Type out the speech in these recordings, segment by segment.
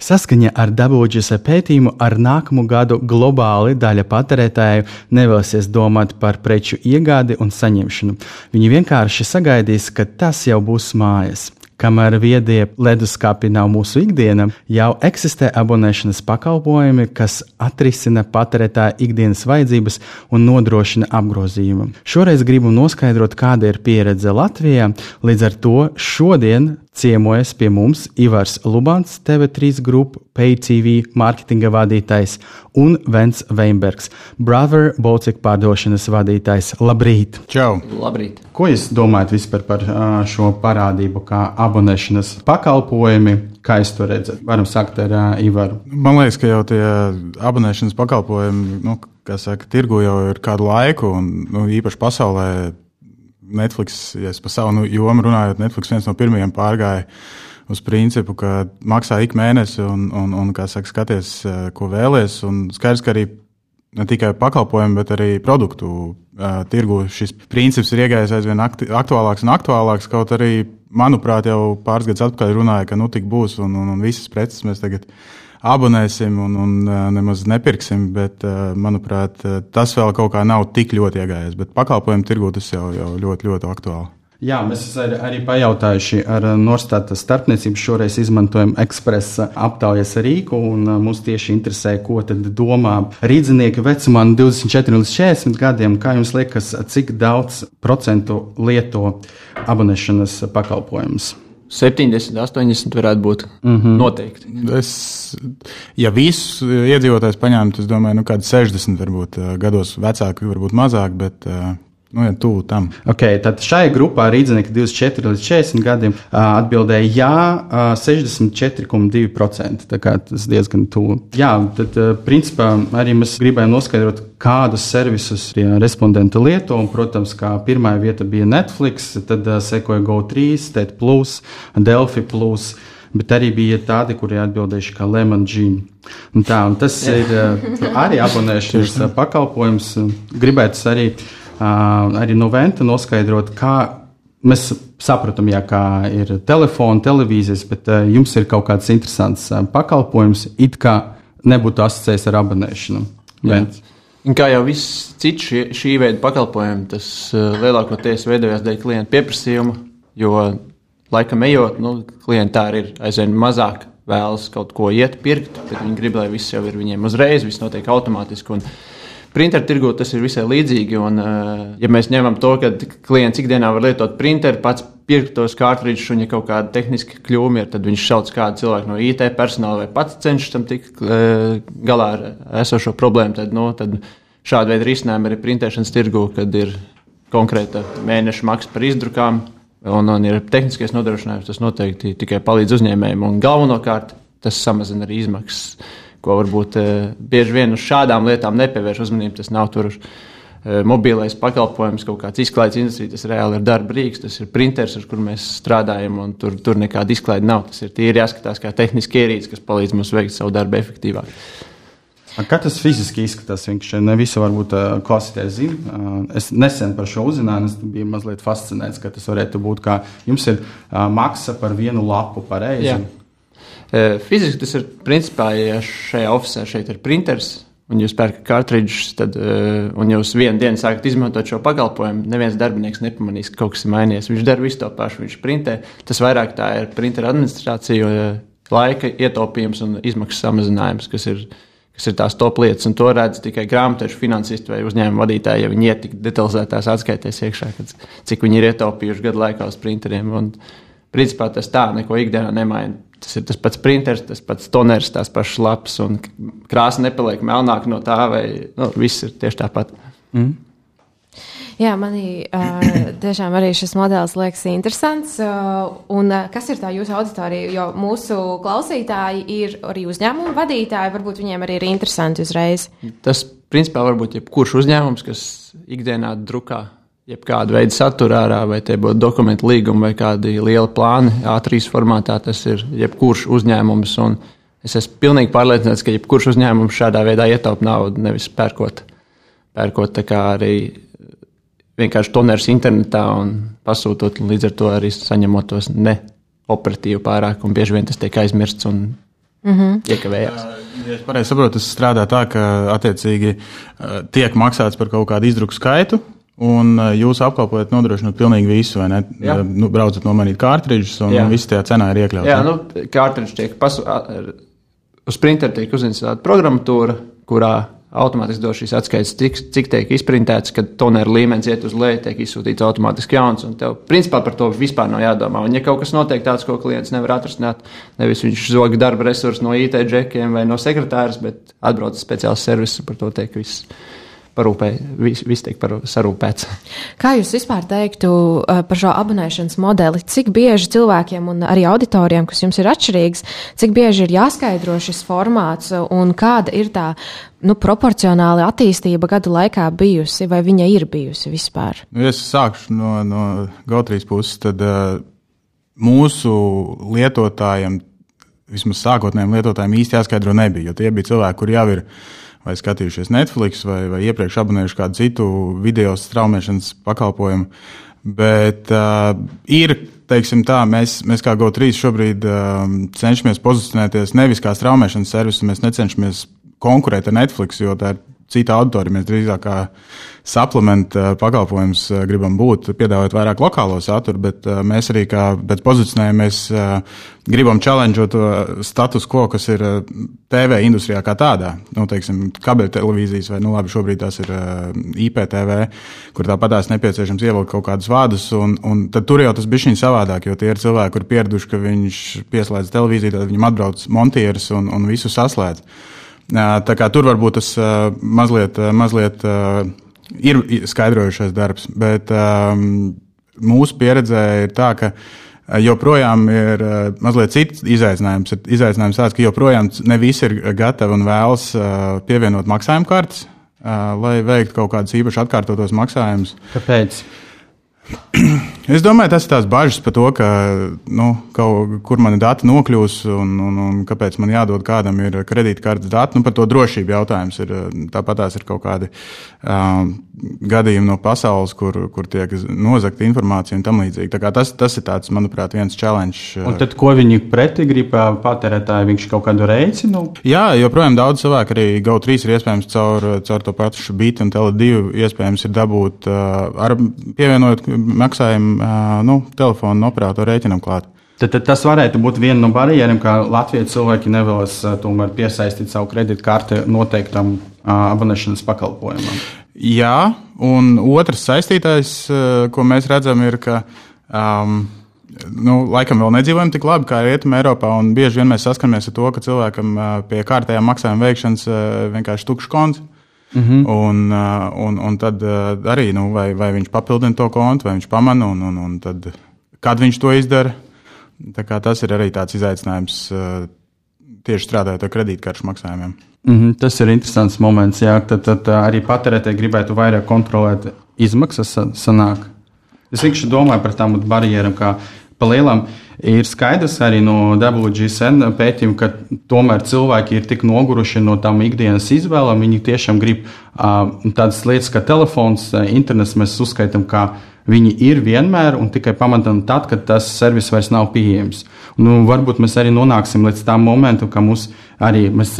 Saskaņā ar Dabūģis pētījumu ar nākamo gadu globāli daļa patērētāju nevēlēsies domāt par preču iegādi un saņemšanu. Viņi vienkārši sagaidīs, ka tas jau būs mājas. Kamēr viedie leduskapi nav mūsu ikdiena, jau eksistē abonēšanas pakalpojumi, kas atrisina patērētāja ikdienas vajadzības un nodrošina apgrozījumu. Šoreiz gribu noskaidrot, kāda ir pieredze Latvijā. Līdz ar to šodien ciemojas pie mums Ivars Lubants, TV3 grupu PayTV mārketinga vadītājs un Vents Veinbergs, Brother Baltic pārdošanas vadītājs. Labrīt! Čau! Labrīt! Ko jūs domājat vispār par šo parādību, kā abonēšanas pakalpojumi? Kā jūs to redzat? Varam sākt ar uh, Ivaru. Man liekas, ka jau tie abonēšanas pakalpojumi, nu, kas saka, tirgu jau ir kādu laiku, un nu, īpaši pasaulē Netflix, ja par savu nu, jomu runāju, Netflix viens no pirmajiem pārgāja uz principu, ka maksā ik mēnesi un, un, un kā saka, skaties, ko vēlies. Un skaidrs, ka arī ne tikai pakalpojumu, bet arī produktu uh, tirgu šis princips ir iegājis aizvien aktuālāks un aktuālāks. Kaut arī, manuprāt, jau pāris gadus atpakaļ runāja, ka nu tik būs un, un, un visas preces mēs tagad abonēsim un, un nemaz nepirksim, bet, manuprāt, tas vēl kaut kā nav tik ļoti iegājies. Bet pakalpojumu tirgu tas jau, jau ļoti, ļoti aktuāli. Jā, mēs arī, arī pajautājuši ar Norstāta starpniecību. Šoreiz izmantojam ekspresa aptaujas rīku, un mums tieši interesē, ko tad domā rīznieki vecumā no 24 līdz 40 gadiem. Kā jums liekas, cik daudz procentu lieto abonēšanas pakalpojumus? 70, 80 varētu būt. Mm -hmm. Noteikti. Es, ja visus iedzīvotājus paņemtu, es domāju, nu, kādi 60 varbūt gados vecāki, varbūt mazāk, bet Nu, ja tuvu tam. Okay, tad šai grupā rīznieki 24 līdz 40 gadiem atbildēja jā, 64,2%. Tas diezgan tuvu. Jā, tad principā arī mēs gribējām noskaidrot, kādus servisus respondenti lieto. Un, protams, kā pirmā vieta bija Netflix, tad sekoja GO3, TED, Delphi. Bet arī bija tādi, kuri atbildējuši, kā Lemon Gym. Un tā, un tas ir arī abonēšanas pakalpojums. Gribētu arī uh, arī no Venta noskaidrot, kā mēs saprotam, jā, kā ir telefona, televīzijas, bet jums ir kaut kāds interesants pakalpojums, it kā nebūtu asociēts ar abonēšanu. Kā jau viss cits šī, šī veida pakalpojumi, tas lielākoties veidojās dēļ klienta pieprasījuma, jo laikam ejot, nu, klienti tā ir aizvien mazāk vēlas kaut ko iet, pirkt, bet viņi grib, lai viss jau ir viņiem uzreiz, viss notiek automātiski. Un, Printeru tirgu tas ir visai līdzīgi. Un, eh, ja mēs ņemam to, ka klients ikdienā var lietot printeru, pats pirkt tos kārtridžus, un ja kaut kāda tehniska kļūme ir, tad viņš sauc kādu cilvēku no IT personāla vai pats cenšas tam tikt eh, galā ar esošo problēmu. Tad, no, tad šāda veida risinājumi arī printēšanas tirgu, kad ir konkrēta mēneša maksa par izdrukām. Un, un ir tehniskais nodrošinājums, tas noteikti tikai palīdz uzņēmējiem. Un galvenokārt tas samazina arī izmaksas ko varbūt eh, bieži vien uz šādām lietām nepievērš uzmanību. Tas nav tur eh, mobilais pakalpojums, kaut kāds izklaides industrija, tas reāli ir darba rīks, tas ir printers, ar kuru mēs strādājam, un tur, tur nekāda izklaide nav. Tas ir tīri jāskatās kā tehniski ierīce, kas palīdz mums veikt savu darbu efektīvāk. Kā tas fiziski izskatās? Viņš ne visi varbūt klausīties zina. Es nesen par šo uzzināju, es biju mazliet fascinēts, ka tas varētu būt kā jums ir maksa par vienu lapu pareizi. Fiziski tas ir principā, ja šajā oficiālā šeit ir printers. Un jūs pērkat kartridžus, tad, un jūs vienu dienu sākat izmantot šo pakalpojumu. Neviens darbinieks nepamanīs, ka kaut kas ir mainījies. Viņš dara visu to pašu, viņš printē. Tas vairāk tā ir printera administrācija, laika ietaupījums un izmaksu samazinājums, kas ir, kas ir tās top lietas. Un to redz tikai grāmatvežu finansisti vai uzņēmuma vadītāji, ja viņi iet tik detalizētās atskaitēs iekšā, kad, cik viņi ir ietaupījuši gadu laikā uz printeriem. Un, principā tas tā neko ikdienā nemaina Tas ir tas pats printers, tas pats toners, tās pašas lapas, un krāsa nepaliek melnāka no tā, vai nu, viss ir tieši tāpat. Mm. Jā, manī uh, tiešām arī šis modelis liekas interesants. Uh, un uh, kas ir tā jūsu auditorija? Jo mūsu klausītāji ir arī uzņēmumu vadītāji, varbūt viņiem arī ir interesanti uzreiz. Tas, principā, var būt jebkurš uzņēmums, kas ikdienā drukā jebkādu veidu satura ārā, vai tie būtu dokumentu līgumi vai kādi lieli plāni, A3 formātā. Tas ir jebkurš uzņēmums. Es esmu pilnīgi pārliecināts, ka jebkurš uzņēmums šādā veidā ietaupa naudu, nevis pērkot, pērkot arī vienkārši tonerus internetā un pasūtot, un līdz ar to arī saņemot tos neoperatīvu pārāk, un bieži vien tas tiek aizmirsts un mm -hmm. iekavējās. Ja es pareizi saprotu, tas strādā tā, ka attiecīgi tiek maksāts par kaut kādu izdruku skaitu. Un jūs apkalpojat, nodrošinot pilnīgi visu, vai ne? Jā. Nu, braucat nomainīt kārtridžus, un Jā. viss tajā cenā ir iekļauts. Jā, nu, kārtridži tiek pasūtīti. Uz printera tiek uzinstalēta programmatūra, kurā automātiski dod šīs atskaites, cik, cik tiek izprintēts, kad toneru līmenis iet uz leju, tiek izsūtīts automātiski jauns. Un tev, principā, par to vispār nav jādomā. Un, ja kaut kas notiek tāds, ko klients nevar atrisināt, nevis viņš zog darba resursus no IT džekiem vai no sekretāras, bet atbrauc speciāls servis, par to tiek viss parūpē, viss vis tiek par, sarūpēts. Kā jūs vispār teiktu uh, par šo abonēšanas modeli? Cik bieži cilvēkiem un arī auditorijiem, kas jums ir atšķirīgs, cik bieži ir jāskaidro šis formāts un kāda ir tā nu, proporcionāli attīstība gadu laikā bijusi, vai viņa ir bijusi vispār? Nu, es sākšu no, no Gautrīs puses, tad uh, mūsu lietotājiem, vismaz sākotnējiem lietotājiem īsti jāskaidro nebija, jo tie bija cilvēki, kur jau ir vai skatījušies Netflix, vai, vai iepriekš abonējuši kādu citu video straumēšanas pakalpojumu. Bet uh, ir, teiksim tā, mēs, mēs kā GO3 šobrīd uh, cenšamies pozicionēties nevis kā straumēšanas servisu, mēs necenšamies konkurēt ar Netflix, jo tā ir cita auditorija. Mēs drīzāk kā suplementu uh, pakalpojums gribam būt, piedāvāt vairāk lokālo saturu, bet mēs arī kā pēc pozicionējamies gribam challengeot status quo, kas ir TV industrijā kā tādā. Nu, teiksim, kabeļu televīzijas vai, nu labi, šobrīd tās ir IPTV, kur tāpatās nepieciešams ievilkt kaut kādus vārdus, un, un tad tur jau tas bija šķiņ savādāk, jo tie ir cilvēki, kur pieraduši, ka viņš pieslēdz televīziju, tad viņam atbrauc montieris un, un visu saslēdz. Tā kā tur varbūt tas mazliet, mazliet ir skaidrojušais darbs, bet mūsu pieredzē ir tā, ka joprojām ir mazliet cits izaicinājums. Ir izaicinājums tāds, ka joprojām ne visi ir gatavi un vēlas pievienot maksājumu kartes, lai veiktu kaut kādus īpaši atkārtotos maksājumus. Kāpēc? Es domāju, tas ir tās bažas par to, ka, nu, kaut, kur mani dati nokļūs un, un, un kāpēc man jādod kādam ir kredītkartes dati. Nu, par to drošību jautājums ir. Tāpat tās ir kaut kādi um, gadījumi no pasaules, kur, kur tiek nozagta informācija un tam līdzīgi. Tas, tas ir tāds, manuprāt, viens challenge. Un tad, ko viņi pretī grib patērētāji, viņš kaut kādu reici? Nu? Jā, joprojām daudz cilvēku arī GO3 ir iespējams caur, caur to pašu bītu un tele2 iespējams ir dabūt uh, ar pievienojot maksājumu nu, telefonu operatoru rēķinam klāt. Tad, tad tas varētu būt viena no barjerām, ka Latvijas cilvēki nevēlas tomēr piesaistīt savu kredītkarti noteiktam abonēšanas pakalpojumam. Jā, un otrs saistītais, ko mēs redzam, ir, ka um, nu, laikam vēl nedzīvojam tik labi kā Rietumē, Eiropā. Bieži vien mēs saskaramies ar to, ka cilvēkam pie kārtējām maksājuma veikšanas vienkārši tukšs konts. Mm -hmm. un, uh, un, un tad uh, arī, nu, vai, vai viņš papildina to kontu, vai viņš pamana, un, un, un tad, kad viņš to izdara. Tas ir arī tāds izaicinājums uh, tieši strādājot ar kredītkaršu maksājumiem. Mm -hmm, tas ir interesants moments, jā, tad, tad arī patērētāji gribētu vairāk kontrolēt izmaksas sanāk. Es vienkārši domāju par tām barjerām, kā pa lielām. Ir skaidrs arī no WGSN pētījuma, ka tomēr cilvēki ir tik noguruši no tām ikdienas izvēlēm. Viņi tiešām grib tādas lietas, kā telefons, internets, mēs uzskaitām, ka viņi ir vienmēr un tikai pamatam tad, kad tas servis vairs nav pieejams. Nu, varbūt mēs arī nonāksim līdz tam momentam, ka mums arī mēs,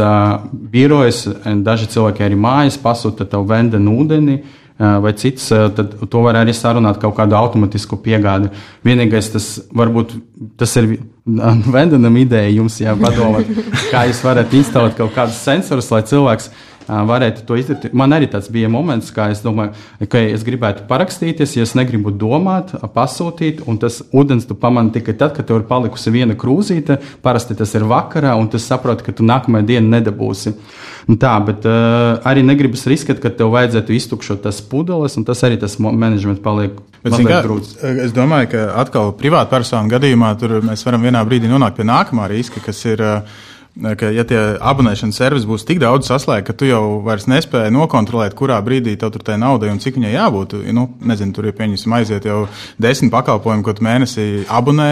birojas, daži cilvēki arī mājas pasūta tev venda ūdeni. Uh, vai cits, tad to var arī sarunāt kaut kādu automatisku piegādi. Vienīgais tas varbūt tas ir Vendenam ideja jums jāpadomā, kā jūs varat instalēt kaut kādus sensorus, lai cilvēks varētu to izdarīt. Man arī tāds bija moments, kā es domāju, ka es gribētu parakstīties, ja es negribu domāt, pasūtīt, un tas ūdens tu pamani tikai tad, kad tev ir palikusi viena krūzīte. Parasti tas ir vakarā, un tu saproti, ka tu nākamajā dienā nedabūsi. Tā, bet uh, arī negribas riskēt, ka tev vajadzētu iztukšot tas pudeles, un tas arī tas menedžments paliek grūts. Es domāju, ka atkal privātpersonu gadījumā mēs varam vienā brīdī nonākt pie nākamā riska, kas ir. Uh, ka, ja tie abonēšanas servisi būs tik daudz saslēgti, ka tu jau vairs nespēji nokontrolēt, kurā brīdī tev tur tai naudai un cik viņai jābūt. Nu, nezinu, tur ir pieņemsim aiziet jau desmit pakalpojumi, ko tu mēnesī abonē.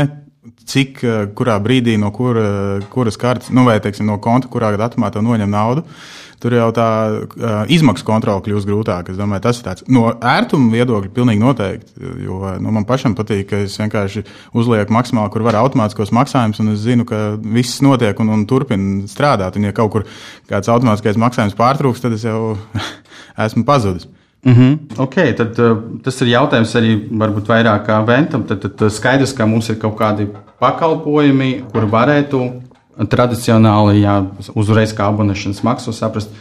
Cik, kurā brīdī, no kura, kuras kartes, nu, vai teiksim, no konta, kurā datumā tev noņem naudu. Uh, tur jau tā uh, izmaksu kontrole kļūst grūtāka. Es domāju, tas ir tāds no ērtuma viedokļa pilnīgi noteikti. Jo nu, man pašam patīk, ka es vienkārši uzlieku maksimāli, kur var automātiskos maksājumus, un es zinu, ka viss notiek un, un turpina strādāt. Un, ja kaut kur kāds automātiskais maksājums pārtrūks, tad es jau esmu pazudis. Mm -hmm. okay, tad, uh, tas ir jautājums arī vairāk ventam. Tad, tad skaidrs, ka mums ir kaut kādi pakalpojumi, kur varētu tradicionāli, jā, uzreiz kā abonēšanas maksu saprast.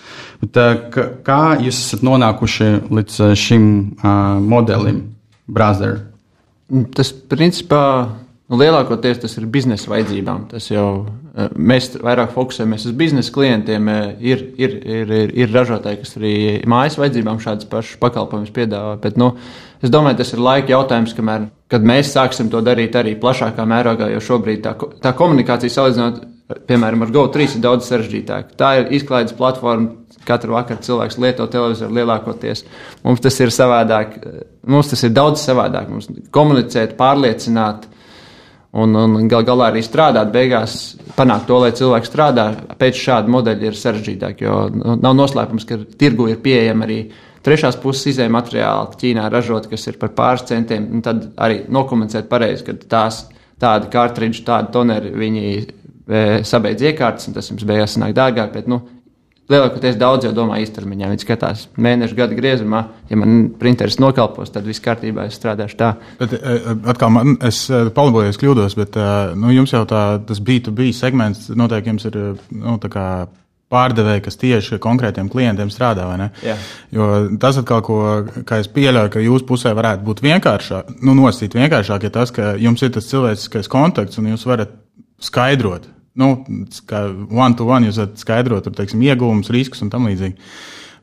Bet, kā jūs esat nonākuši līdz šim uh, modelim, Brother? Tas principā nu, lielākoties tas ir biznesa vajadzībām. Tas jau mēs vairāk fokusējamies uz biznesa klientiem. Ir, ir, ir, ir, ir ražotāji, kas arī mājas vajadzībām šādas pašas pakalpojumus piedāvā. Bet, nu, es domāju, tas ir laika jautājums, kamēr, kad mēs sāksim to darīt arī plašākā mērogā, jo šobrīd tā, tā komunikācija salīdzinot piemēram, ar GO3 ir daudz sarežģītāk. Tā ir izklaides platforma. Katru vakaru cilvēks lieto televizoru lielākoties. Mums tas ir savādāk. Mums tas ir daudz savādāk. Mums komunicēt, pārliecināt un, un gal galā arī strādāt. Beigās panākt to, lai cilvēks strādā pēc šāda modeļa ir sarežģītāk. Jo nu, nav noslēpums, ka tirgu ir pieejama arī trešās puses izējai materiāli Ķīnā ražot, kas ir par pāris centiem. Tad arī nokomunicēt pareizi, ka tās tādi kārtridži, tādi toneri viņi sabeidz iekārtas, un tas jums beigās sanāk dārgāk. Bet, nu, Lielākoties daudz jau domā īstermiņā. Viņi skatās mēnešu gadu griezumā. Ja man printeris nokalpos, tad viss kārtībā, es strādāšu tā. Bet, atkal, man, es palabojos, kļūdos, bet nu, jums jau tā, tas B2B segments noteikti jums ir nu, pārdevēji, kas tieši konkrētiem klientiem strādā. Jo tas atkal, ko es pieļauju, ka jūsu pusē varētu būt vienkāršāk, nu, nosīt vienkāršāk, ja tas, ka jums ir tas cilvēciskais kontakts un jūs varat skaidrot nu, kā one to one jūs varat skaidrot, tur, teiksim, ieguvumus, riskus un tam līdzīgi.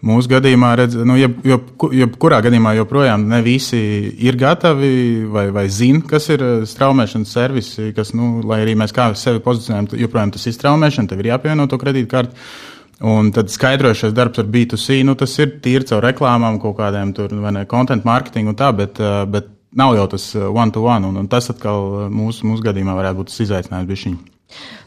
Mūsu gadījumā, redz, nu, jeb, jeb, jebkurā gadījumā, joprojām ne visi ir gatavi vai, vai zina, kas ir eh, straumēšanas servisi, kas, nu, lai arī mēs kā sevi pozicionējam, joprojām tas ir straumēšana, tev ir jāpievieno to kredītkarti. Un tad skaidrošais darbs ar B2C, nu, tas ir tīri caur reklāmām, kaut kādiem tur, vai ne, content marketing un tā, bet, eh, bet nav jau tas eh, one to one, un, un tas atkal mūsu, mūsu gadījumā varētu būt tas izaicinājums bišķiņi.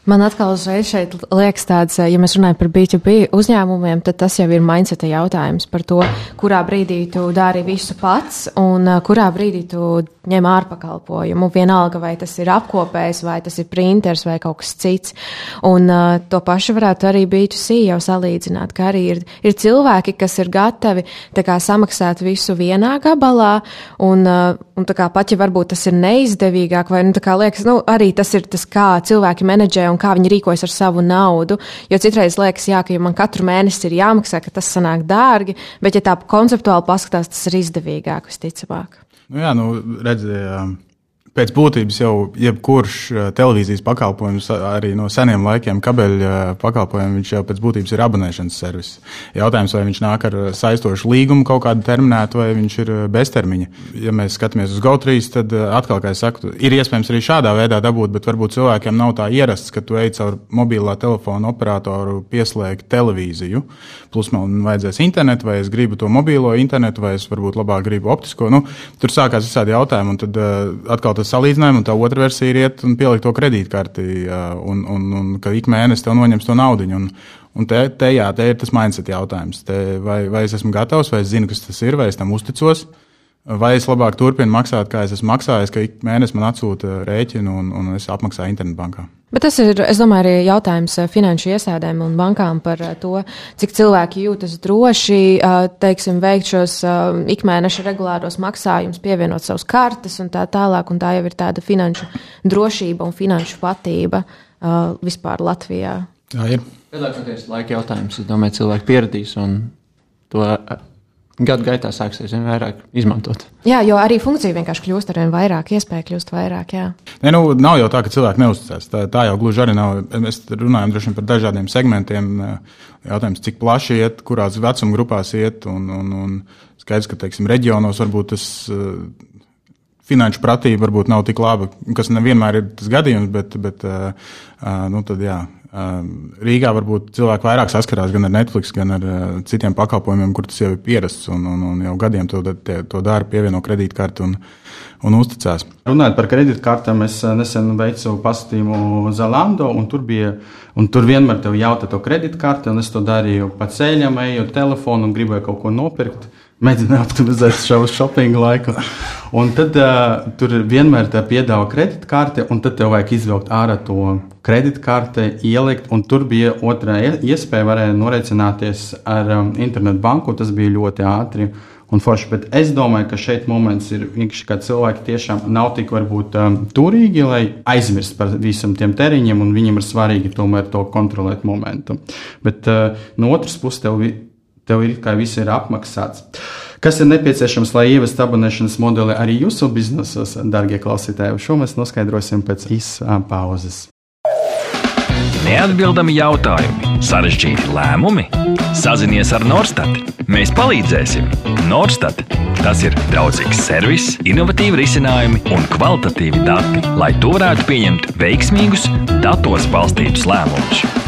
Man atkal uzreiz šeit liekas tāds, ja mēs runājam par B2B uzņēmumiem, tad tas jau ir mindseta jautājums par to, kurā brīdī tu dari visu pats un kurā brīdī tu ņem ārpakalpojumu. Vienalga, vai tas ir apkopējs, vai tas ir printers vai kaut kas cits. Un uh, to pašu varētu arī B2C jau salīdzināt, ka arī ir, ir cilvēki, kas ir gatavi kā, samaksāt visu vienā gabalā, un, uh, un kā, pat ja varbūt tas ir neizdevīgāk, vai nu, kā, liekas, nu, arī tas ir tas, kā cilvēki menedžē un kā viņi rīkojas ar savu naudu. Jo citreiz liekas, jā, ka ja man katru mēnesi ir jāmaksā, ka tas sanāk dārgi, bet ja tā konceptuāli paskatās, tas ir izdevīgāk visticamāk. Nu jā, nu redzēju pēc būtības jau jebkurš eh, televīzijas pakalpojums, arī no seniem laikiem, kabeļa eh, pakalpojums, viņš jau pēc būtības ir abonēšanas servis. Jautājums, vai viņš nāk ar saistošu līgumu kaut kādu terminētu, vai viņš ir eh, beztermiņa. Ja mēs skatāmies uz GO3, tad atkal, kā es saku, ir iespējams arī šādā veidā dabūt, bet varbūt cilvēkiem nav tā ierasts, ka tu ej caur mobilā telefona operatoru pieslēgt televīziju. Plus man vajadzēs internetu, vai es gribu to mobilo internetu, vai es varbūt labāk gribu optisko. Nu, tur sākās visādi jautājumi, un tad atkal tas salīdzinājumu, un tā otra versija ir iet un pielikt to kredītkarti, un, un, un ka ik mēnesi tev noņems to naudu. Un, un te, te, jā, te ir tas mindset jautājums. Te, vai, vai es esmu gatavs, vai es zinu, kas tas ir, vai es tam uzticos. Vai es labāk turpinu maksāt, kā es esmu maksājis, ka ik mēnesi man atsūta rēķinu un, un es apmaksāju internetbankā? Bet tas ir, es domāju, arī jautājums eh, finanšu iestādēm un bankām par eh, to, cik cilvēki jūtas droši, eh, teiksim, veikt šos ikmēneša regulāros maksājumus, pievienot savus kartes un tā tālāk, un tā jau ir tāda finanšu drošība un finanšu patība vispār Latvijā. Jā, ir. Lielākoties laika jautājums. Es domāju, cilvēki pieradīs un to gadu gaitā sāksies vien vairāk izmantot. Jā, jo arī funkcija vienkārši kļūst ar vien vairāk, iespēja kļūst vairāk. Jā. Ne, nu, nav jau tā, ka cilvēki neuzticas. Tā, tā jau gluži arī nav. Mēs runājam droši par dažādiem segmentiem. Jautājums, cik plaši iet, kurās vecuma grupās iet. Un, un, un skaidrs, ka teiksim, reģionos varbūt tas. Finanšu pratība varbūt nav tik laba, kas nevienmēr ir tas gadījums, bet, bet nu, tad, jā, Rīgā varbūt cilvēki vairāk saskarās gan ar Netflix, gan ar citiem pakalpojumiem, kur tas jau ir pierasts un, un, un jau gadiem to, to dara, pievieno kredītkarti un, un uzticās. Runājot par kredītkartēm, es nesen veicu pasūtījumu Zalando, un tur bija, un tur vienmēr tev jautā to kredītkarti, un es to darīju pa ceļam, eju telefonu un gribēju kaut ko nopirkt mēģināju optimizēt šo shopping laiku. Un tad uh, tur vienmēr piedāvā kredītkarti, un tad tev vajag izvilkt ārā to kredītkarti, ielikt. Un tur bija otrā iespēja, varēja norēķināties ar um, internetu banku. Tas bija ļoti ātri. Un forši, bet es domāju, ka šeit moments ir vienkārši, ka cilvēki tiešām nav tik varbūt um, turīgi, lai aizmirst par visam tiem tēriņiem, un viņiem ir svarīgi tomēr to kontrolēt momentu. Bet uh, no otras puses, tev tev ir kā viss ir apmaksāts. Kas ir nepieciešams, lai ievestu abonēšanas modeli arī jūsu biznesos, darbie klausītāji? Šo mēs noskaidrosim pēc īsām pauzes. Neatbildami jautājumi, sarežģīti lēmumi. Sazinies ar Norstat. Mēs palīdzēsim. Norstat. Tas ir draudzīgs servis, innovatīvi risinājumi un kvalitatīvi dati, lai tu varētu pieņemt veiksmīgus, datos balstītus lēmumus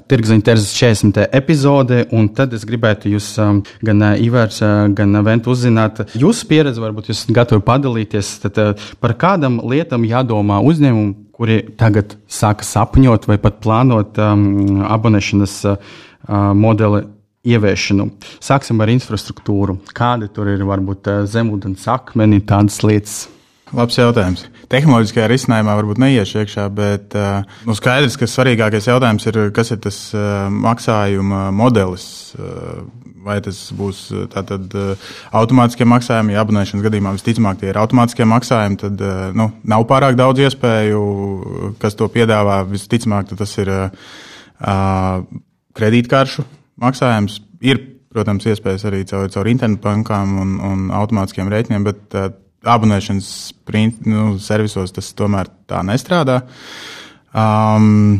Tirgziņa Terzes 40. epizode, un tad es gribētu jūs um, gan uh, Ivars, uh, gan Ventu uzzināt jūsu pieredzi, varbūt jūs gatavi padalīties, tad uh, par kādam lietam jādomā uzņēmumu, kuri tagad sāka sapņot vai pat plānot um, abonēšanas uh, modeli ieviešanu. Sāksim ar infrastruktūru. Kādi tur ir varbūt zemūdens akmeni, tādas lietas? Labs jautājums. Tehnoloģiskajā risinājumā varbūt neiešu iekšā, bet uh, nu skaidrs, ka svarīgākais jautājums ir, kas ir tas uh, maksājuma modelis. Uh, vai tas būs tātad automātiskie maksājumi, ja abonēšanas gadījumā visticamāk tie ir automātiskie maksājumi, tad nu, nav pārāk daudz iespēju, kas to piedāvā. Visticamāk, tas ir kredītkaršu maksājums. Ir, protams, iespējas arī caur, caur internetu bankām un, un automātiskiem rēķiniem, bet abonēšanas print, nu, servisos tas tomēr tā nestrādā. Um,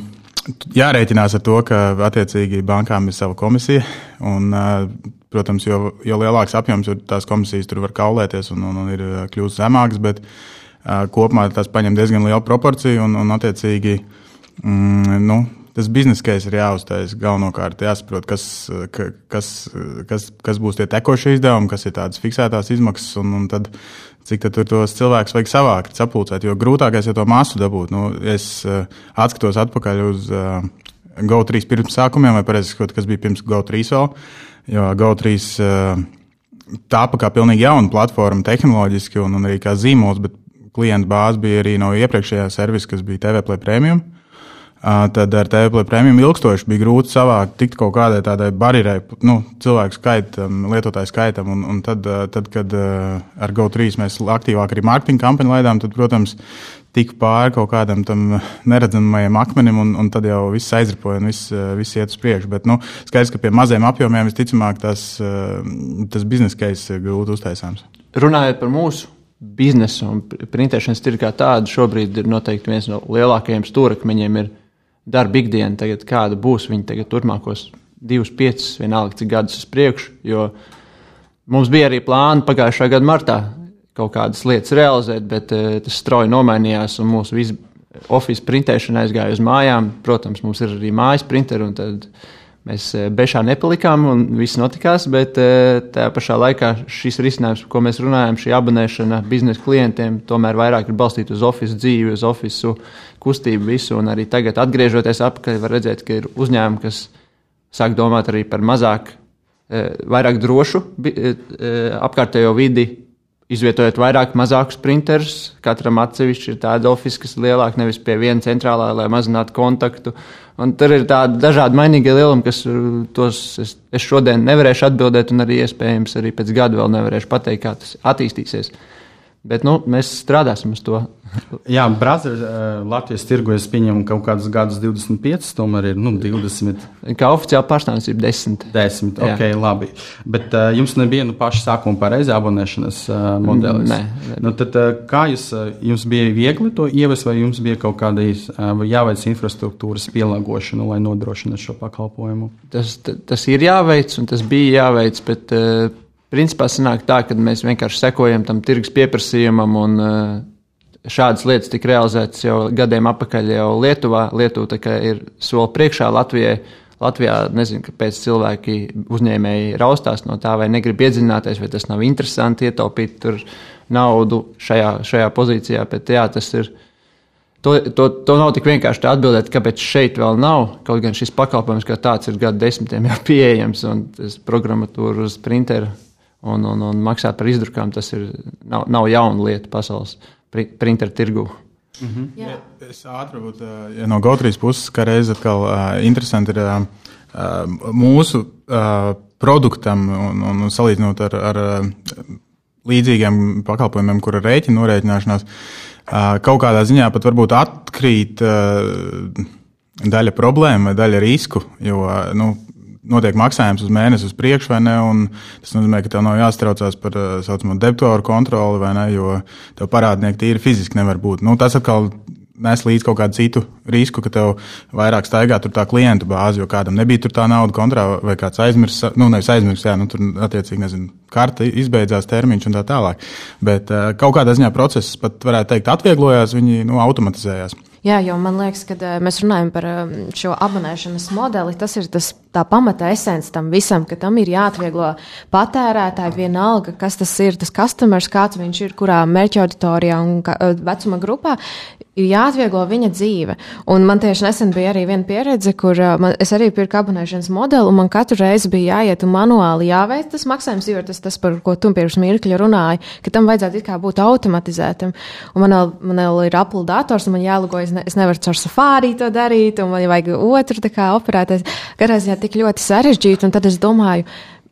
jārēķinās ar to, ka attiecīgi bankām ir sava komisija. Un, uh, protams, jo, jo lielāks apjoms ir tās komisijas, tur var kaulēties un, un, un ir uh, kļūst zemāks, bet uh, kopumā tas paņem diezgan lielu proporciju un, un attiecīgi. Mm, nu, tas biznesa case ir jāuztais galvenokārt. Jāsaprot, kas, kas, kas, kas būs tie tekošie izdevumi, kas ir tādas fiksētās izmaksas, un, un tad, cik tur tos cilvēkus vajag savākt, sapulcēt. Jo grūtākais ir to masu dabūt. Nu, es uh, atskatos atpakaļ uz uh, GO3 pirmsākumiem, vai sakot, kas bija pirms GO3 vēl. Jo GO3 uh, tāpa kā pilnīgi jauna platforma tehnoloģiski un, un arī kā zīmols, bet klientu bāze bija arī no iepriekšējā servisa, kas bija TV Play Premium. Uh, tad ar TV prēmiju ilgstoši bija grūti savākt tikt kaut kādai tādai barjerai, nu, cilvēku skaitam, lietotāju skaitam. Un, un tad, tad, kad ar GO3 mēs aktīvāk arī mārketinga kampaņu laidām, tad, protams, tika pāri kaut kādam tam neredzamajam akmenim, un, un tad jau viss aizripoja un viss, viss iet uz priekšu. Bet nu, skaidrs, ka pie maziem apjomiem visticamāk tas, tas biznesa case ir grūti uztaisāms. Runājot par mūsu biznesu un printēšanas tirgu kā tādu, šobrīd ir noteikti viens no lielākajiem stūrakmeņiem. Ir darba ikdiena, tagad, kāda būs viņa tagad, turpmākos divus, piecus, vienalga cik gadus uz priekšu. Jo mums bija arī plāni pagājušā gada martā kaut kādas lietas realizēt, bet uh, tas strauji nomainījās un mūsu visu oficiālu printēšana aizgāja uz mājām. Protams, mums ir arī mājas printeri, un tad mēs uh, bešā nepalikām un viss notikās. Bet uh, tajā pašā laikā šis risinājums, par ko mēs runājam, šī abonēšana biznesa klientiem, tomēr vairāk ir balstīta uz oficiālu dzīvi, uz oficiālu kustību visu, un arī tagad, atgriežoties atpakaļ, var redzēt, ka ir uzņēmumi, kas sāk domāt arī par mazāk, e, vairāk drošu e, e, apkārtējo vidi, izvietojot vairāk mazākus printerus. Katram atsevišķi ir tāda oficiāla, kas ir lielāka, nevis pie viena centrālā, lai mazinātu kontaktu. Un tur ir tādi dažādi mainīgie lielumi, kas tos es, es šodien nevarēšu atbildēt, un arī iespējams arī pēc gada vēl nevarēšu pateikt, kā tas attīstīsies. Bet nu, mēs strādāsim uz to. Jā, Brazīlijas, uh, Latvijas tirgu es pieņemu kaut kādus gadus 25, tomēr ir nu, 20. Kā oficiāli pārstāvniecība 10. 10, jā. ok, labi. Bet uh, jums nebija nu paša sākuma pareizi abonēšanas uh, modelis? Nē. nē. Nu, tad, uh, kā jūs, jums bija viegli to ievest, vai jums bija kaut kāda uh, jāveic infrastruktūras pielāgošana, lai nodrošinātu šo pakalpojumu? Tas, tas ir jāveic, un tas bija jāveic, bet uh, principā sanāk tā, ka mēs vienkārši sekojam tam tirgus pieprasījumam un uh, šādas lietas tika realizētas jau gadiem atpakaļ jau Lietuvā. Lietuva ir soli priekšā Latvijai. Latvijā nezinu, kāpēc cilvēki uzņēmēji raustās no tā, vai negrib iedziļināties, vai tas nav interesanti ietaupīt naudu šajā, šajā pozīcijā. Bet jā, tas ir. To, to, to nav tik vienkārši atbildēt, kāpēc šeit vēl nav. Kaut gan šis pakalpojums kā tāds ir gadu desmitiem jau pieejams, un tas programmatūra uz printera un, un, un maksāt par izdrukām, tas ir, nav, nav jauna lieta pasaules printeru tirgu. Mm -hmm. Jā. Es ātri varbūt ja no Gautrijas puses, kā reizē atkal uh, interesanti ir uh, mūsu uh, produktam un, un, un salīdzinot ar, ar līdzīgiem pakalpojumiem, kura rēķina norēķināšanās, kaut kādā ziņā pat varbūt atkrīt daļa problēma vai daļa risku. Jo nu, notiek maksājums uz mēnesi uz priekšu, vai ne? Tas nozīmē, ka tev nav jāstraucās par tā uh, saucamo debitoru kontroli, vai ne? Jo tev parādnieki tīri fiziski nevar būt. Nu, tas atkal nes līdzi kaut kādu citu risku, ka tev vairāk staigā tur tā klientu bāze, jo kādam nebija tur tā nauda kontrā, vai kāds aizmirst, nu, nevis aizmirst, jā, nu, tur attiecīgi, nezinu, karta izbeidzās termiņš un tā tālāk. Bet uh, kaut kādā ziņā process pat varētu teikt atvieglojās, viņi nu, automatizējās. Jā, jo man liekas, ka mēs runājam par šo abonēšanas modeli. Tas ir tas, tā pamata esence tam visam, ka tam ir jāatvieglo patērētāji vienalga, kas tas ir, tas customers, kāds viņš ir, kurā mērķa auditorijā un vecuma grupā ir jāatvieglo viņa dzīve. Un man tieši nesen bija arī viena pieredze, kur uh, man, es arī pirku abonēšanas modeli, un man katru reizi bija jāiet un manuāli jāveic tas maksājums, jo tas, tas par ko tu pirms mirkļa runāji, ka tam vajadzētu it kā būt automatizētam. Un man vēl, man vēl ir Apple dators, un man jālogojas, ne, es nevaru caur Safari to darīt, un man vajag otru tā kā operēties. Garā ziņā tik ļoti sarežģīti, un tad es domāju,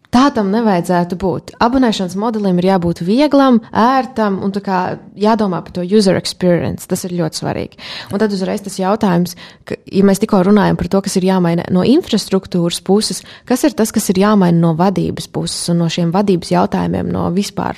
Tā tam nevajadzētu būt. Abonēšanas modelim ir jābūt vieglam, ērtam un jādomā par to user experience. Tas ir ļoti svarīgi. Un tad uzreiz tas jautājums, ka, ja mēs tikko runājam par to, kas ir jāmaina no infrastruktūras puses, kas ir tas, kas ir jāmaina no vadības puses un no šiem vadības jautājumiem, no vispār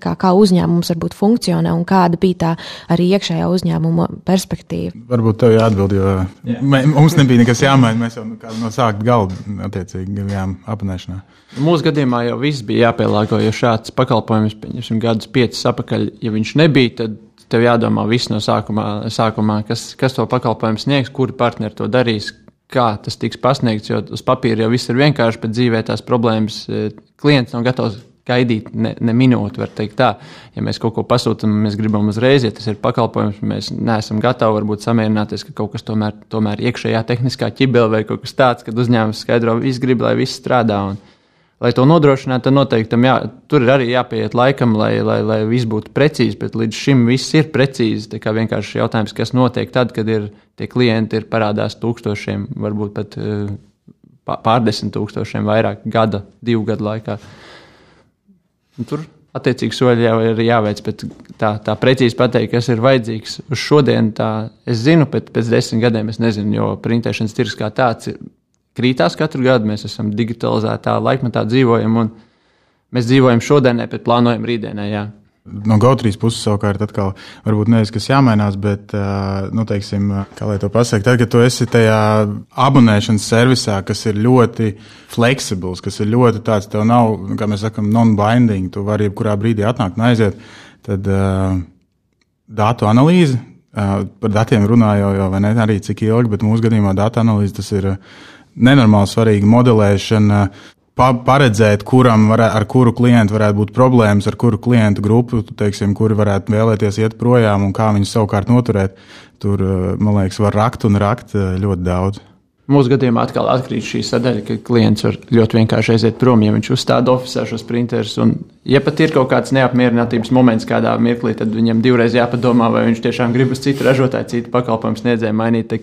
kā, kā uzņēmums varbūt funkcionē un kāda bija tā arī iekšējā uzņēmuma perspektīva. Varbūt tev jāatbild, jo yeah. mums nebija nekas jāmaina. Mēs jau no sākuma galda attiecīgi bijām apnēšanā. Mūsu gadījumā jau viss bija jāpielāgo, jo šāds pakalpojums, pieņemsim, gadus piecus atpakaļ, ja viņš nebija, tad tev jādomā viss no sākumā, sākumā kas, kas to pakalpojumu sniegs, kuri partneri to darīs, kā tas tiks pasniegts. Jo uz papīra jau viss ir vienkārši, bet dzīvē tās problēmas eh, klients nav gatavs gaidīt ne, ne minūti, var teikt tā. Ja mēs kaut ko pasūtām, mēs gribam uzreiz, ja tas ir pakalpojums, mēs neesam gatavi varbūt samierināties, ka kaut kas tomēr, tomēr iekšējā tehniskā ķibele vai kaut kas tāds, kad uzņēmums skaidro, viss grib, lai viss strādā. Un, lai to nodrošinātu, tad noteikti jā, tur ir arī jāpieiet laikam, lai, lai, lai viss būtu precīzi, bet līdz šim viss ir precīzi. Tā kā vienkārši jautājums, kas notiek tad, kad ir tie klienti ir parādās tūkstošiem, varbūt pat uh, pārdesmit tūkstošiem vairāk gada, divu gadu laikā. Un tur attiecīgi soļi jau ir jāveic, bet tā, tā precīzi pateikt, kas ir vajadzīgs uz šodienu, tā es zinu, bet pēc desmit gadiem es nezinu, jo printēšanas tirgus kā tāds ir krītās katru gadu. Mēs esam digitalizētā laikmetā dzīvojam, un mēs dzīvojam šodienai, bet plānojam rītdienai. Jā. No Gautrijas puses savukārt atkal varbūt nevis kas jāmainās, bet, nu, teiksim, kā lai to pasaka, tad, kad tu esi tajā abonēšanas servisā, kas ir ļoti fleksibls, kas ir ļoti tāds, tev nav, kā mēs sakam, non-binding, tu vari jebkurā brīdī atnākt un aiziet, tad uh, datu analīze, uh, par datiem runāju jau, vai ne arī cik ilgi, bet mūsu gadījumā datu analīze tas ir nenormāli svarīga modelēšana, paredzēt, kuram varē, ar kuru klientu varētu būt problēmas, ar kuru klientu grupu, teiksim, kuri varētu vēlēties iet projām un kā viņus savukārt noturēt. Tur, eh, man liekas, var rakt un rakt eh, ļoti daudz. Mūsu gadījumā atkal atkrīt šī sadaļa, ka klients var ļoti vienkārši aiziet prom, ja viņš uzstāda oficiālā šos printerus. ja pat ir kaut kāds neapmierinātības moments kādā mirklī, tad viņam divreiz jāpadomā, vai viņš tiešām grib uz citu ražotāju, citu pakalpojumu sniedzēju mainīt.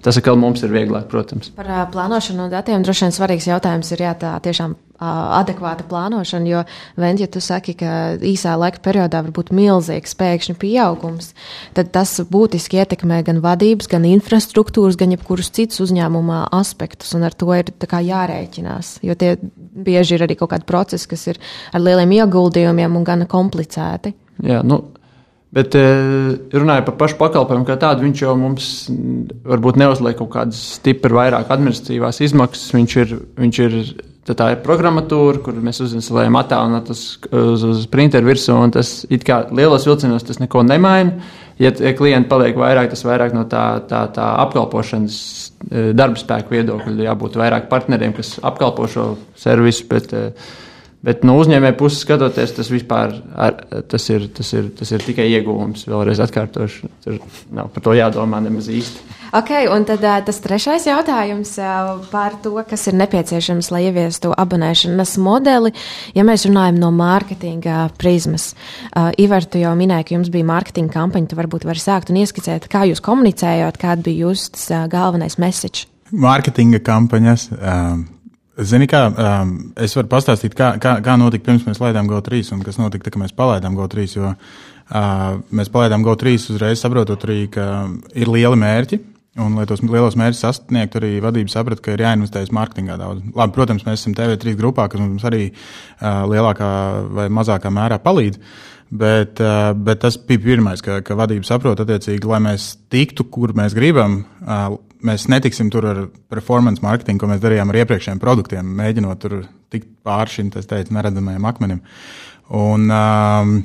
Tas atkal mums ir vieglāk, protams. Par uh, plānošanu un datiem droši vien svarīgs jautājums ir jā, tā tiešām uh, adekvāta plānošana, jo, Vent, ja tu saki, ka īsā laika periodā var būt milzīgs pēkšņi pieaugums, tad tas būtiski ietekmē gan vadības, gan infrastruktūras, gan jebkurus citus uzņēmuma aspektus, un ar to ir jārēķinās, jo tie bieži ir arī kaut kādi procesi, kas ir ar lieliem ieguldījumiem un gan komplicēti. Jā, nu, Bet e, runājot par pašu pakalpojumu, kā tādu, viņš jau mums varbūt neuzliek kaut kādas stipri vairāk administratīvās izmaksas. Viņš ir, viņš ir tā ir programmatūra, kur mēs uzinstalējam attēlu uz, uz, uz printeru virsū, un tas it kā lielos vilcienos tas neko nemaina. Ja, ja klienti paliek vairāk, tas vairāk no tā, tā, tā apkalpošanas e, darba spēka viedokļa, jābūt vairāk partneriem, kas apkalpo šo servisu. Bet, uh, Bet no uzņēmēja puses skatoties, tas vispār ar, tas ir, tas ir, tas ir tikai ieguvums. Vēlreiz atkārtošu, tur nav par to jādomā nemaz īsti. Ok, un tad tas trešais jautājums par to, kas ir nepieciešams, lai ieviestu abonēšanas modeli. Ja mēs runājam no mārketinga prizmas, Ivar, tu jau minēji, ka jums bija mārketinga kampaņa, tu varbūt vari sākt un ieskicēt, kā jūs komunicējāt, kāda bija jūsu galvenais message. Mārketinga kampaņas. Um Zini, kā um, es varu pastāstīt, kā, kā, kā notika pirms mēs laidām GO3 un kas notika, tad, kad mēs palaidām GO3. Jo uh, mēs palaidām GO3 uzreiz saprotot arī, ka ir lieli mērķi. Un, lai tos lielos mērķus sasniegtu, arī vadība saprata, ka ir jāinvestējas mārketingā daudz. Labi, protams, mēs esam TV3 grupā, kas mums arī uh, lielākā vai mazākā mērā palīdz. Bet, uh, bet tas bija pirmais, ka, ka vadība saprot, attiecīgi, lai mēs tiktu, kur mēs gribam, uh, mēs netiksim tur ar performance marketingu, ko mēs darījām ar iepriekšējiem produktiem, mēģinot tur tikt pāri šim teicu, neredzamajam akmenim. Un, um,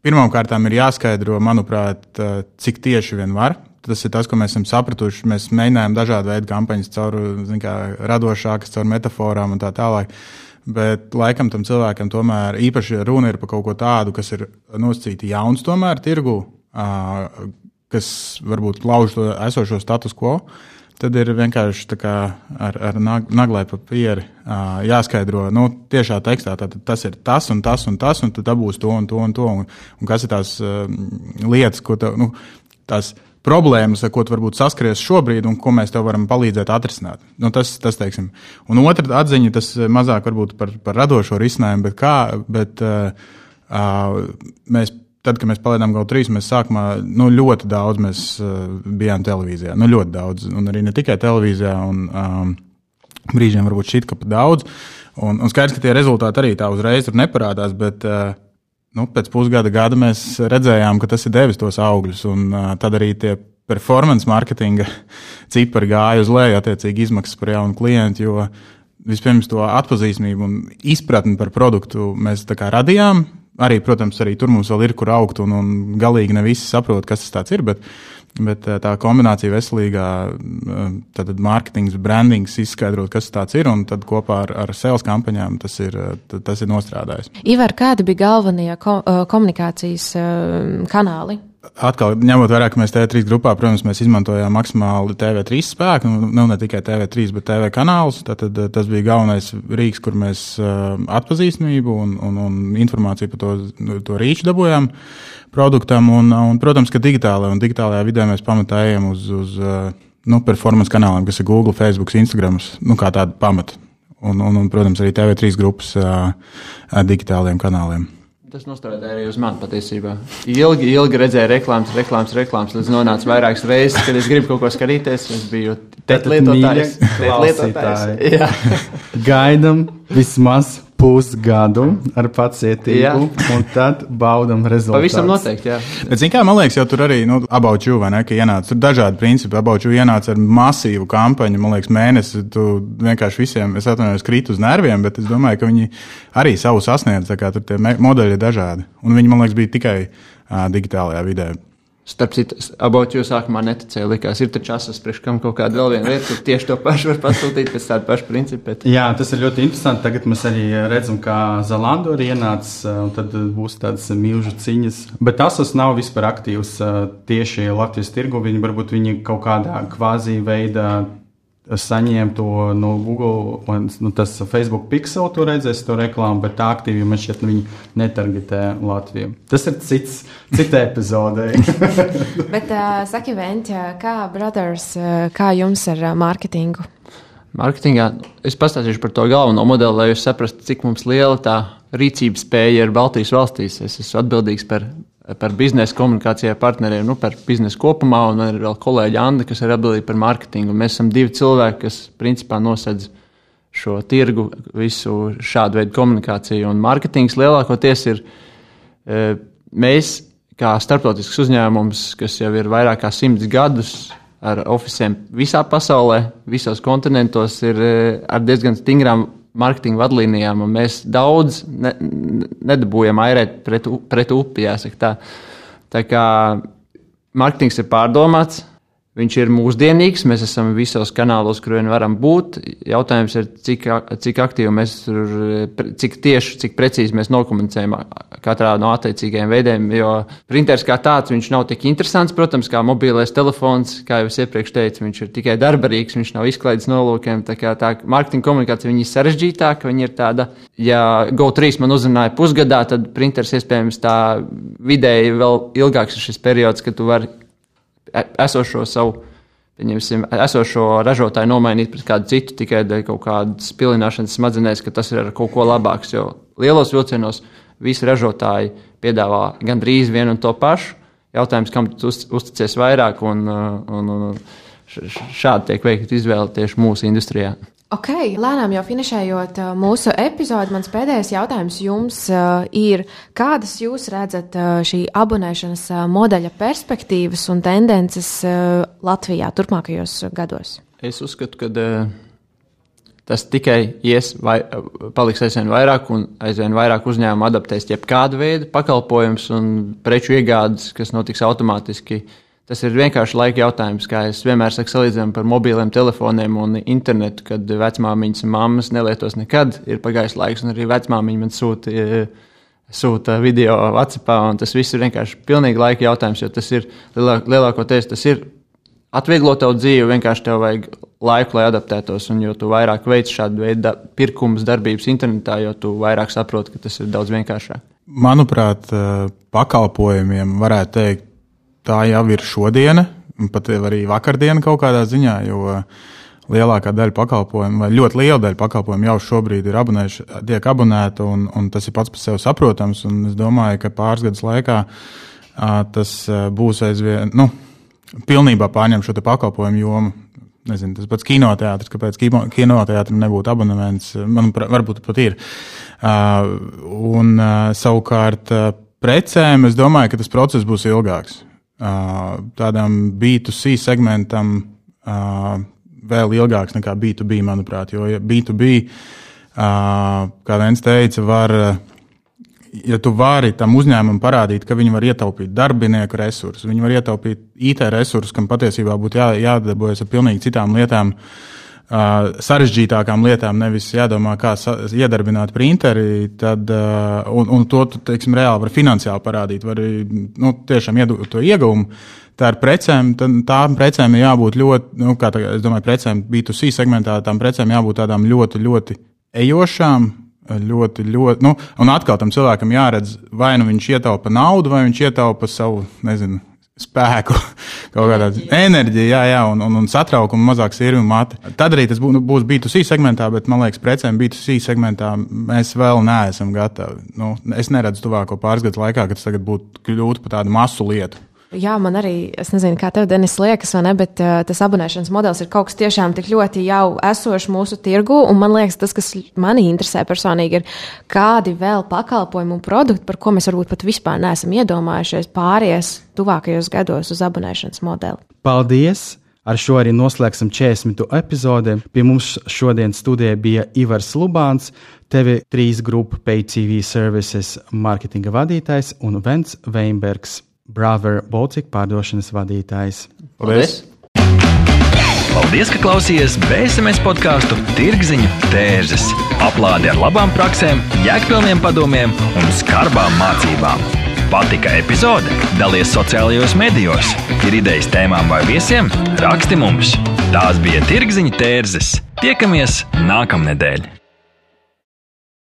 Pirmkārt, ir jāskaidro, manuprāt, uh, cik tieši vien var. Tas ir tas, ko mēs esam sapratuši. Mēs mēģinājām dažādu veidu kampaņas, caur kā, radošākas, caur metaforām un tā tālāk. Bet laikam tam cilvēkam tomēr īpaši runa ir par kaut ko tādu, kas ir nosacīti jauns tomēr tirgu, uh, kas varbūt lauž to esošo status quo, tad ir vienkārši ar, ar naglai papīri jāskaidro nu, tiešā tekstā. Tad tas ir tas un tas un tas, un tad dabūs to un to un to. Un, un kas ir tās lietas, ko tev, nu, tās problēmas, ar ko tu varbūt saskaries šobrīd, un ko mēs tev varam palīdzēt atrisināt. Nu, tas, tas teiksim. Un otra atziņa, tas mazāk varbūt par, par radošo risinājumu, bet kā, bet uh, uh, mēs tad, kad mēs palaidām GO trīs, mēs sākumā nu, ļoti daudz mēs, uh, bijām televīzijā. Nu, ļoti daudz, un arī ne tikai televīzijā, un um, brīžiem varbūt šķiet, ka pat daudz. Un, un skaidrs, ka tie rezultāti arī tā uzreiz tur neparādās, bet uh, nu, pēc pusgada gada mēs redzējām, ka tas ir devis tos augļus, un uh, tad arī tie performance marketinga cipari gāja uz leju, attiecīgi izmaksas par jaunu klientu. Jo vispirms to atpazīstamību un izpratni par produktu mēs radījām, arī, protams, arī tur mums vēl ir kur augt, un, un galīgi ne visi saprot, kas tas ir. Bet, bet eh, tā kombinācija veselīgā, eh, tad mārketings, brandings, izskaidrot, kas tas ir, un tad kopā ar, ar sales kampaņām tas ir, eh, tas ir nostrādājis. Ivar, kādi bija galvenie ko komunikācijas kanāli? Atkal, ņemot vērā, ka mēs TV3 grupā, protams, mēs izmantojām maksimāli TV3 spēku, nu, nu ne tikai TV3, bet TV kanālus. Tad tas bija galvenais rīks, kur mēs uh, atpazīstamību un, un, un informāciju par to, to rīču dabūjām produktam. Un, un, protams, ka digitālajā digitālajā vidē mēs pamatā ejam uz, uz uh, nu, performance kanāliem, kas ir Google, Facebook, Instagram, nu, kā tādu pamatu. Un, un, un, protams, arī TV3 grupas uh, digitālajiem kanāliem. Tas nostādīja arī uz mani patiesībā. Ilgi, ilgi redzēju reklāmas, reklāmas, reklāmas, līdz nonāca vairākas reizes, kad es gribu kaut ko skatīties. Es biju lietotājs. lietotājs. Gaidam vismaz pusgadu ar pacietību, jā. un tad baudam rezultātu. Pavisam noteikti, jā. Bet, zin, kā, man liekas, jau tur arī nu, abauču, vai ne, ka ienāca tur dažādi principi. Abauču ienāca ar masīvu kampaņu, man liekas, mēnesi. Tu vienkārši visiem, es atvainojos, krīt uz nerviem, bet es domāju, ka viņi arī savu sasniedz. Tur tie modeļi ir dažādi. Un viņi, man liekas, bija tikai uh, digitālajā vidē. Starp citu, abot jūs sākumā neticēju, likās, ir taču asas priekš kam kaut kāda vēl viena lieta, kur tieši to pašu var pasūtīt pēc tāda paša principa. Bet... Jā, tas ir ļoti interesanti. Tagad mēs arī redzam, kā Zelanda arī ienāca, un tad būs tādas milzu ciņas. Bet asas nav vispār aktīvs tieši Latvijas tirgu. Viņi varbūt viņi kaut kādā kvāzī veidā saņēmu to no Google, un nu, tas Facebook pixel, tu redzēsi to reklāmu, bet tā aktīvi man šķiet, viņi netargetē Latviju. Tas ir cits, cita epizode. bet, uh, saki, Ventja, kā Brothers, kā jums ar mārketingu? Mārketingā es pastāstīšu par to galveno modeli, lai jūs saprastu, cik mums liela tā rīcības spēja ir Baltijas valstīs. Es esmu atbildīgs par par biznesa komunikācijai partneriem, nu, par biznesu kopumā, un ir vēl kolēģi Anna, kas ir atbildīga par mārketingu. Mēs esam divi cilvēki, kas principā nosedz šo tirgu, visu šādu veidu komunikāciju. Un mārketings lielākoties ir e, mēs, kā starptautisks uzņēmums, kas jau ir vairāk kā simts gadus ar oficiāliem visā pasaulē, visos kontinentos, ir e, ar diezgan stingrām marketinga vadlīnijām, un mēs daudz ne, nedabūjam airēt pret, pret upi. Tā. tā kā marketings ir pārdomāts, Viņš ir mūsdienīgs, mēs esam visos kanālos, kur vien varam būt. Jautājums ir, cik, cik aktīvi mēs tur, cik tieši, cik precīzi mēs nokomunicējam katrā no attiecīgajiem veidiem. Jo printers kā tāds, viņš nav tik interesants, protams, kā mobilais telefons, kā jau es iepriekš teicu, viņš ir tikai darbarīgs, viņš nav izklaides nolūkiem. Tā kā tā mārketinga komunikācija ir sarežģītāka, viņa ir tāda, ja GO3 man uzrunāja pusgadā, tad printers iespējams tā vidēji vēl ilgāks ir šis periods, kad tu vari esošo savu. Esošo ražotāju nomainīt pret kādu citu tikai dēļ kaut kādas pilināšanas smadzenēs, ka tas ir ar kaut ko labāks. Jo lielos vilcienos visi ražotāji piedāvā gandrīz vienu un to pašu. Jautājums, kam tu uzticies vairāk, un, un, un šādi tiek veikta izvēle tieši mūsu industrijā. Ok, lēnām jau finišējot uh, mūsu epizodi, mans pēdējais jautājums jums uh, ir, kādas jūs redzat uh, šī abonēšanas modeļa perspektīvas un tendences Latvijā turpmākajos gados? Es uzskatu, ka tas tikai ies, vai, paliks aizvien vairāk un aizvien vairāk uzņēmumu adaptēs jebkādu veidu pakalpojumus un preču iegādes, kas notiks automātiski Tas ir vienkārši laika jautājums, kā es vienmēr saku, salīdzinām par mobiliem telefoniem un internetu, kad vecmāmiņas un mammas nelietos nekad. Ir pagājis laiks, un arī vecmāmiņa man sūta, e, sūta video un tas viss ir vienkārši pilnīgi laika jautājums, jo tas ir lielākoties tas ir atvieglot tavu dzīvi, vienkārši tev vajag laiku, lai adaptētos, un jo vairāk veic šādu veidu da pirkums darbības internetā, jo tu vairāk saproti, ka tas ir daudz vienkāršāk. Manuprāt, e, pakalpojumiem varētu teikt, tā jau ir šodiena, pat arī vakardiena kaut kādā ziņā, jo lielākā daļa pakalpojumu, vai ļoti liela daļa pakalpojumu jau šobrīd ir abonējuši, tiek abonēta, un, un tas ir pats par sevi saprotams. Es domāju, ka pāris gadus laikā tas būs aizvien, nu, pilnībā pārņem šo pakalpojumu jomu. Nezinu, tas pats kinoteātris, kāpēc kinoteātrim nebūtu abonements, manuprāt, varbūt pat ir. Uh, un uh, savukārt uh, precēm es domāju, ka tas process būs ilgāks tādam B2C segmentam vēl ilgāks nekā B2B, manuprāt. Jo B2B, kā viens teica, var, ja tu vari tam uzņēmumam parādīt, ka viņi var ietaupīt darbinieku resursus, viņi var ietaupīt IT resursus, kam patiesībā būtu jā, jādarbojas ar pilnīgi citām lietām. Uh, Uh, sarežģītākām lietām, nevis jādomā, kā iedarbināt printeri, tad, uh, un, un to teiksim, reāli var finansiāli parādīt, var nu, tiešām iedot to ieguvumu. Tā ar precēm, tām precēm ir jābūt ļoti, nu, kā tā, es domāju, precēm B2C segmentā, tām precēm jābūt tādām ļoti, ļoti ejošām, ļoti, ļoti, nu, un atkal tam cilvēkam jāredz, vai nu viņš ietaupa naudu, vai viņš ietaupa savu, nezinu, spēku, kaut kādā enerģija, jā, jā, un, un, un satraukumu, mazāk sirvi mati. Tad arī tas būs, nu, būs B2C segmentā, bet man liekas, precēm B2C segmentā mēs vēl neesam gatavi. Nu, es neredzu tuvāko pāris gadu laikā, ka tas tagad būtu kļūt par tādu masu lietu. Jā, man arī, es nezinu, kā tev, Denis, liekas, vai ne, bet uh, tas abonēšanas modelis ir kaut kas tiešām tik ļoti jau esošs mūsu tirgu. Un man liekas, tas, kas manī interesē personīgi, ir kādi vēl pakalpojumi un produkti, par ko mēs varbūt pat vispār neesam iedomājušies, pāries tuvākajos gados uz abonēšanas modeli. Paldies! Ar šo arī noslēgsim 40. epizodi. Pie mums šodien studijā bija Ivars Lubāns, TV3 grupu PayTV Services marketinga vadītājs un Vents Veinbergs. Brother Baltic pārdošanas vadītājs. Paldies! Paldies, ka klausījāties BSMS podkāstu Tirziņu tērzes. Aplādi ar labām praktiskām, jēgpilniem padomiem un skarbām mācībām. Patika epizode? Dalies sociālajos medijos, ir idejas tēmām vai viesiem? Raksti mums! Tās bija tirgziņa tērzes. Tiekamies nākamnedēļ!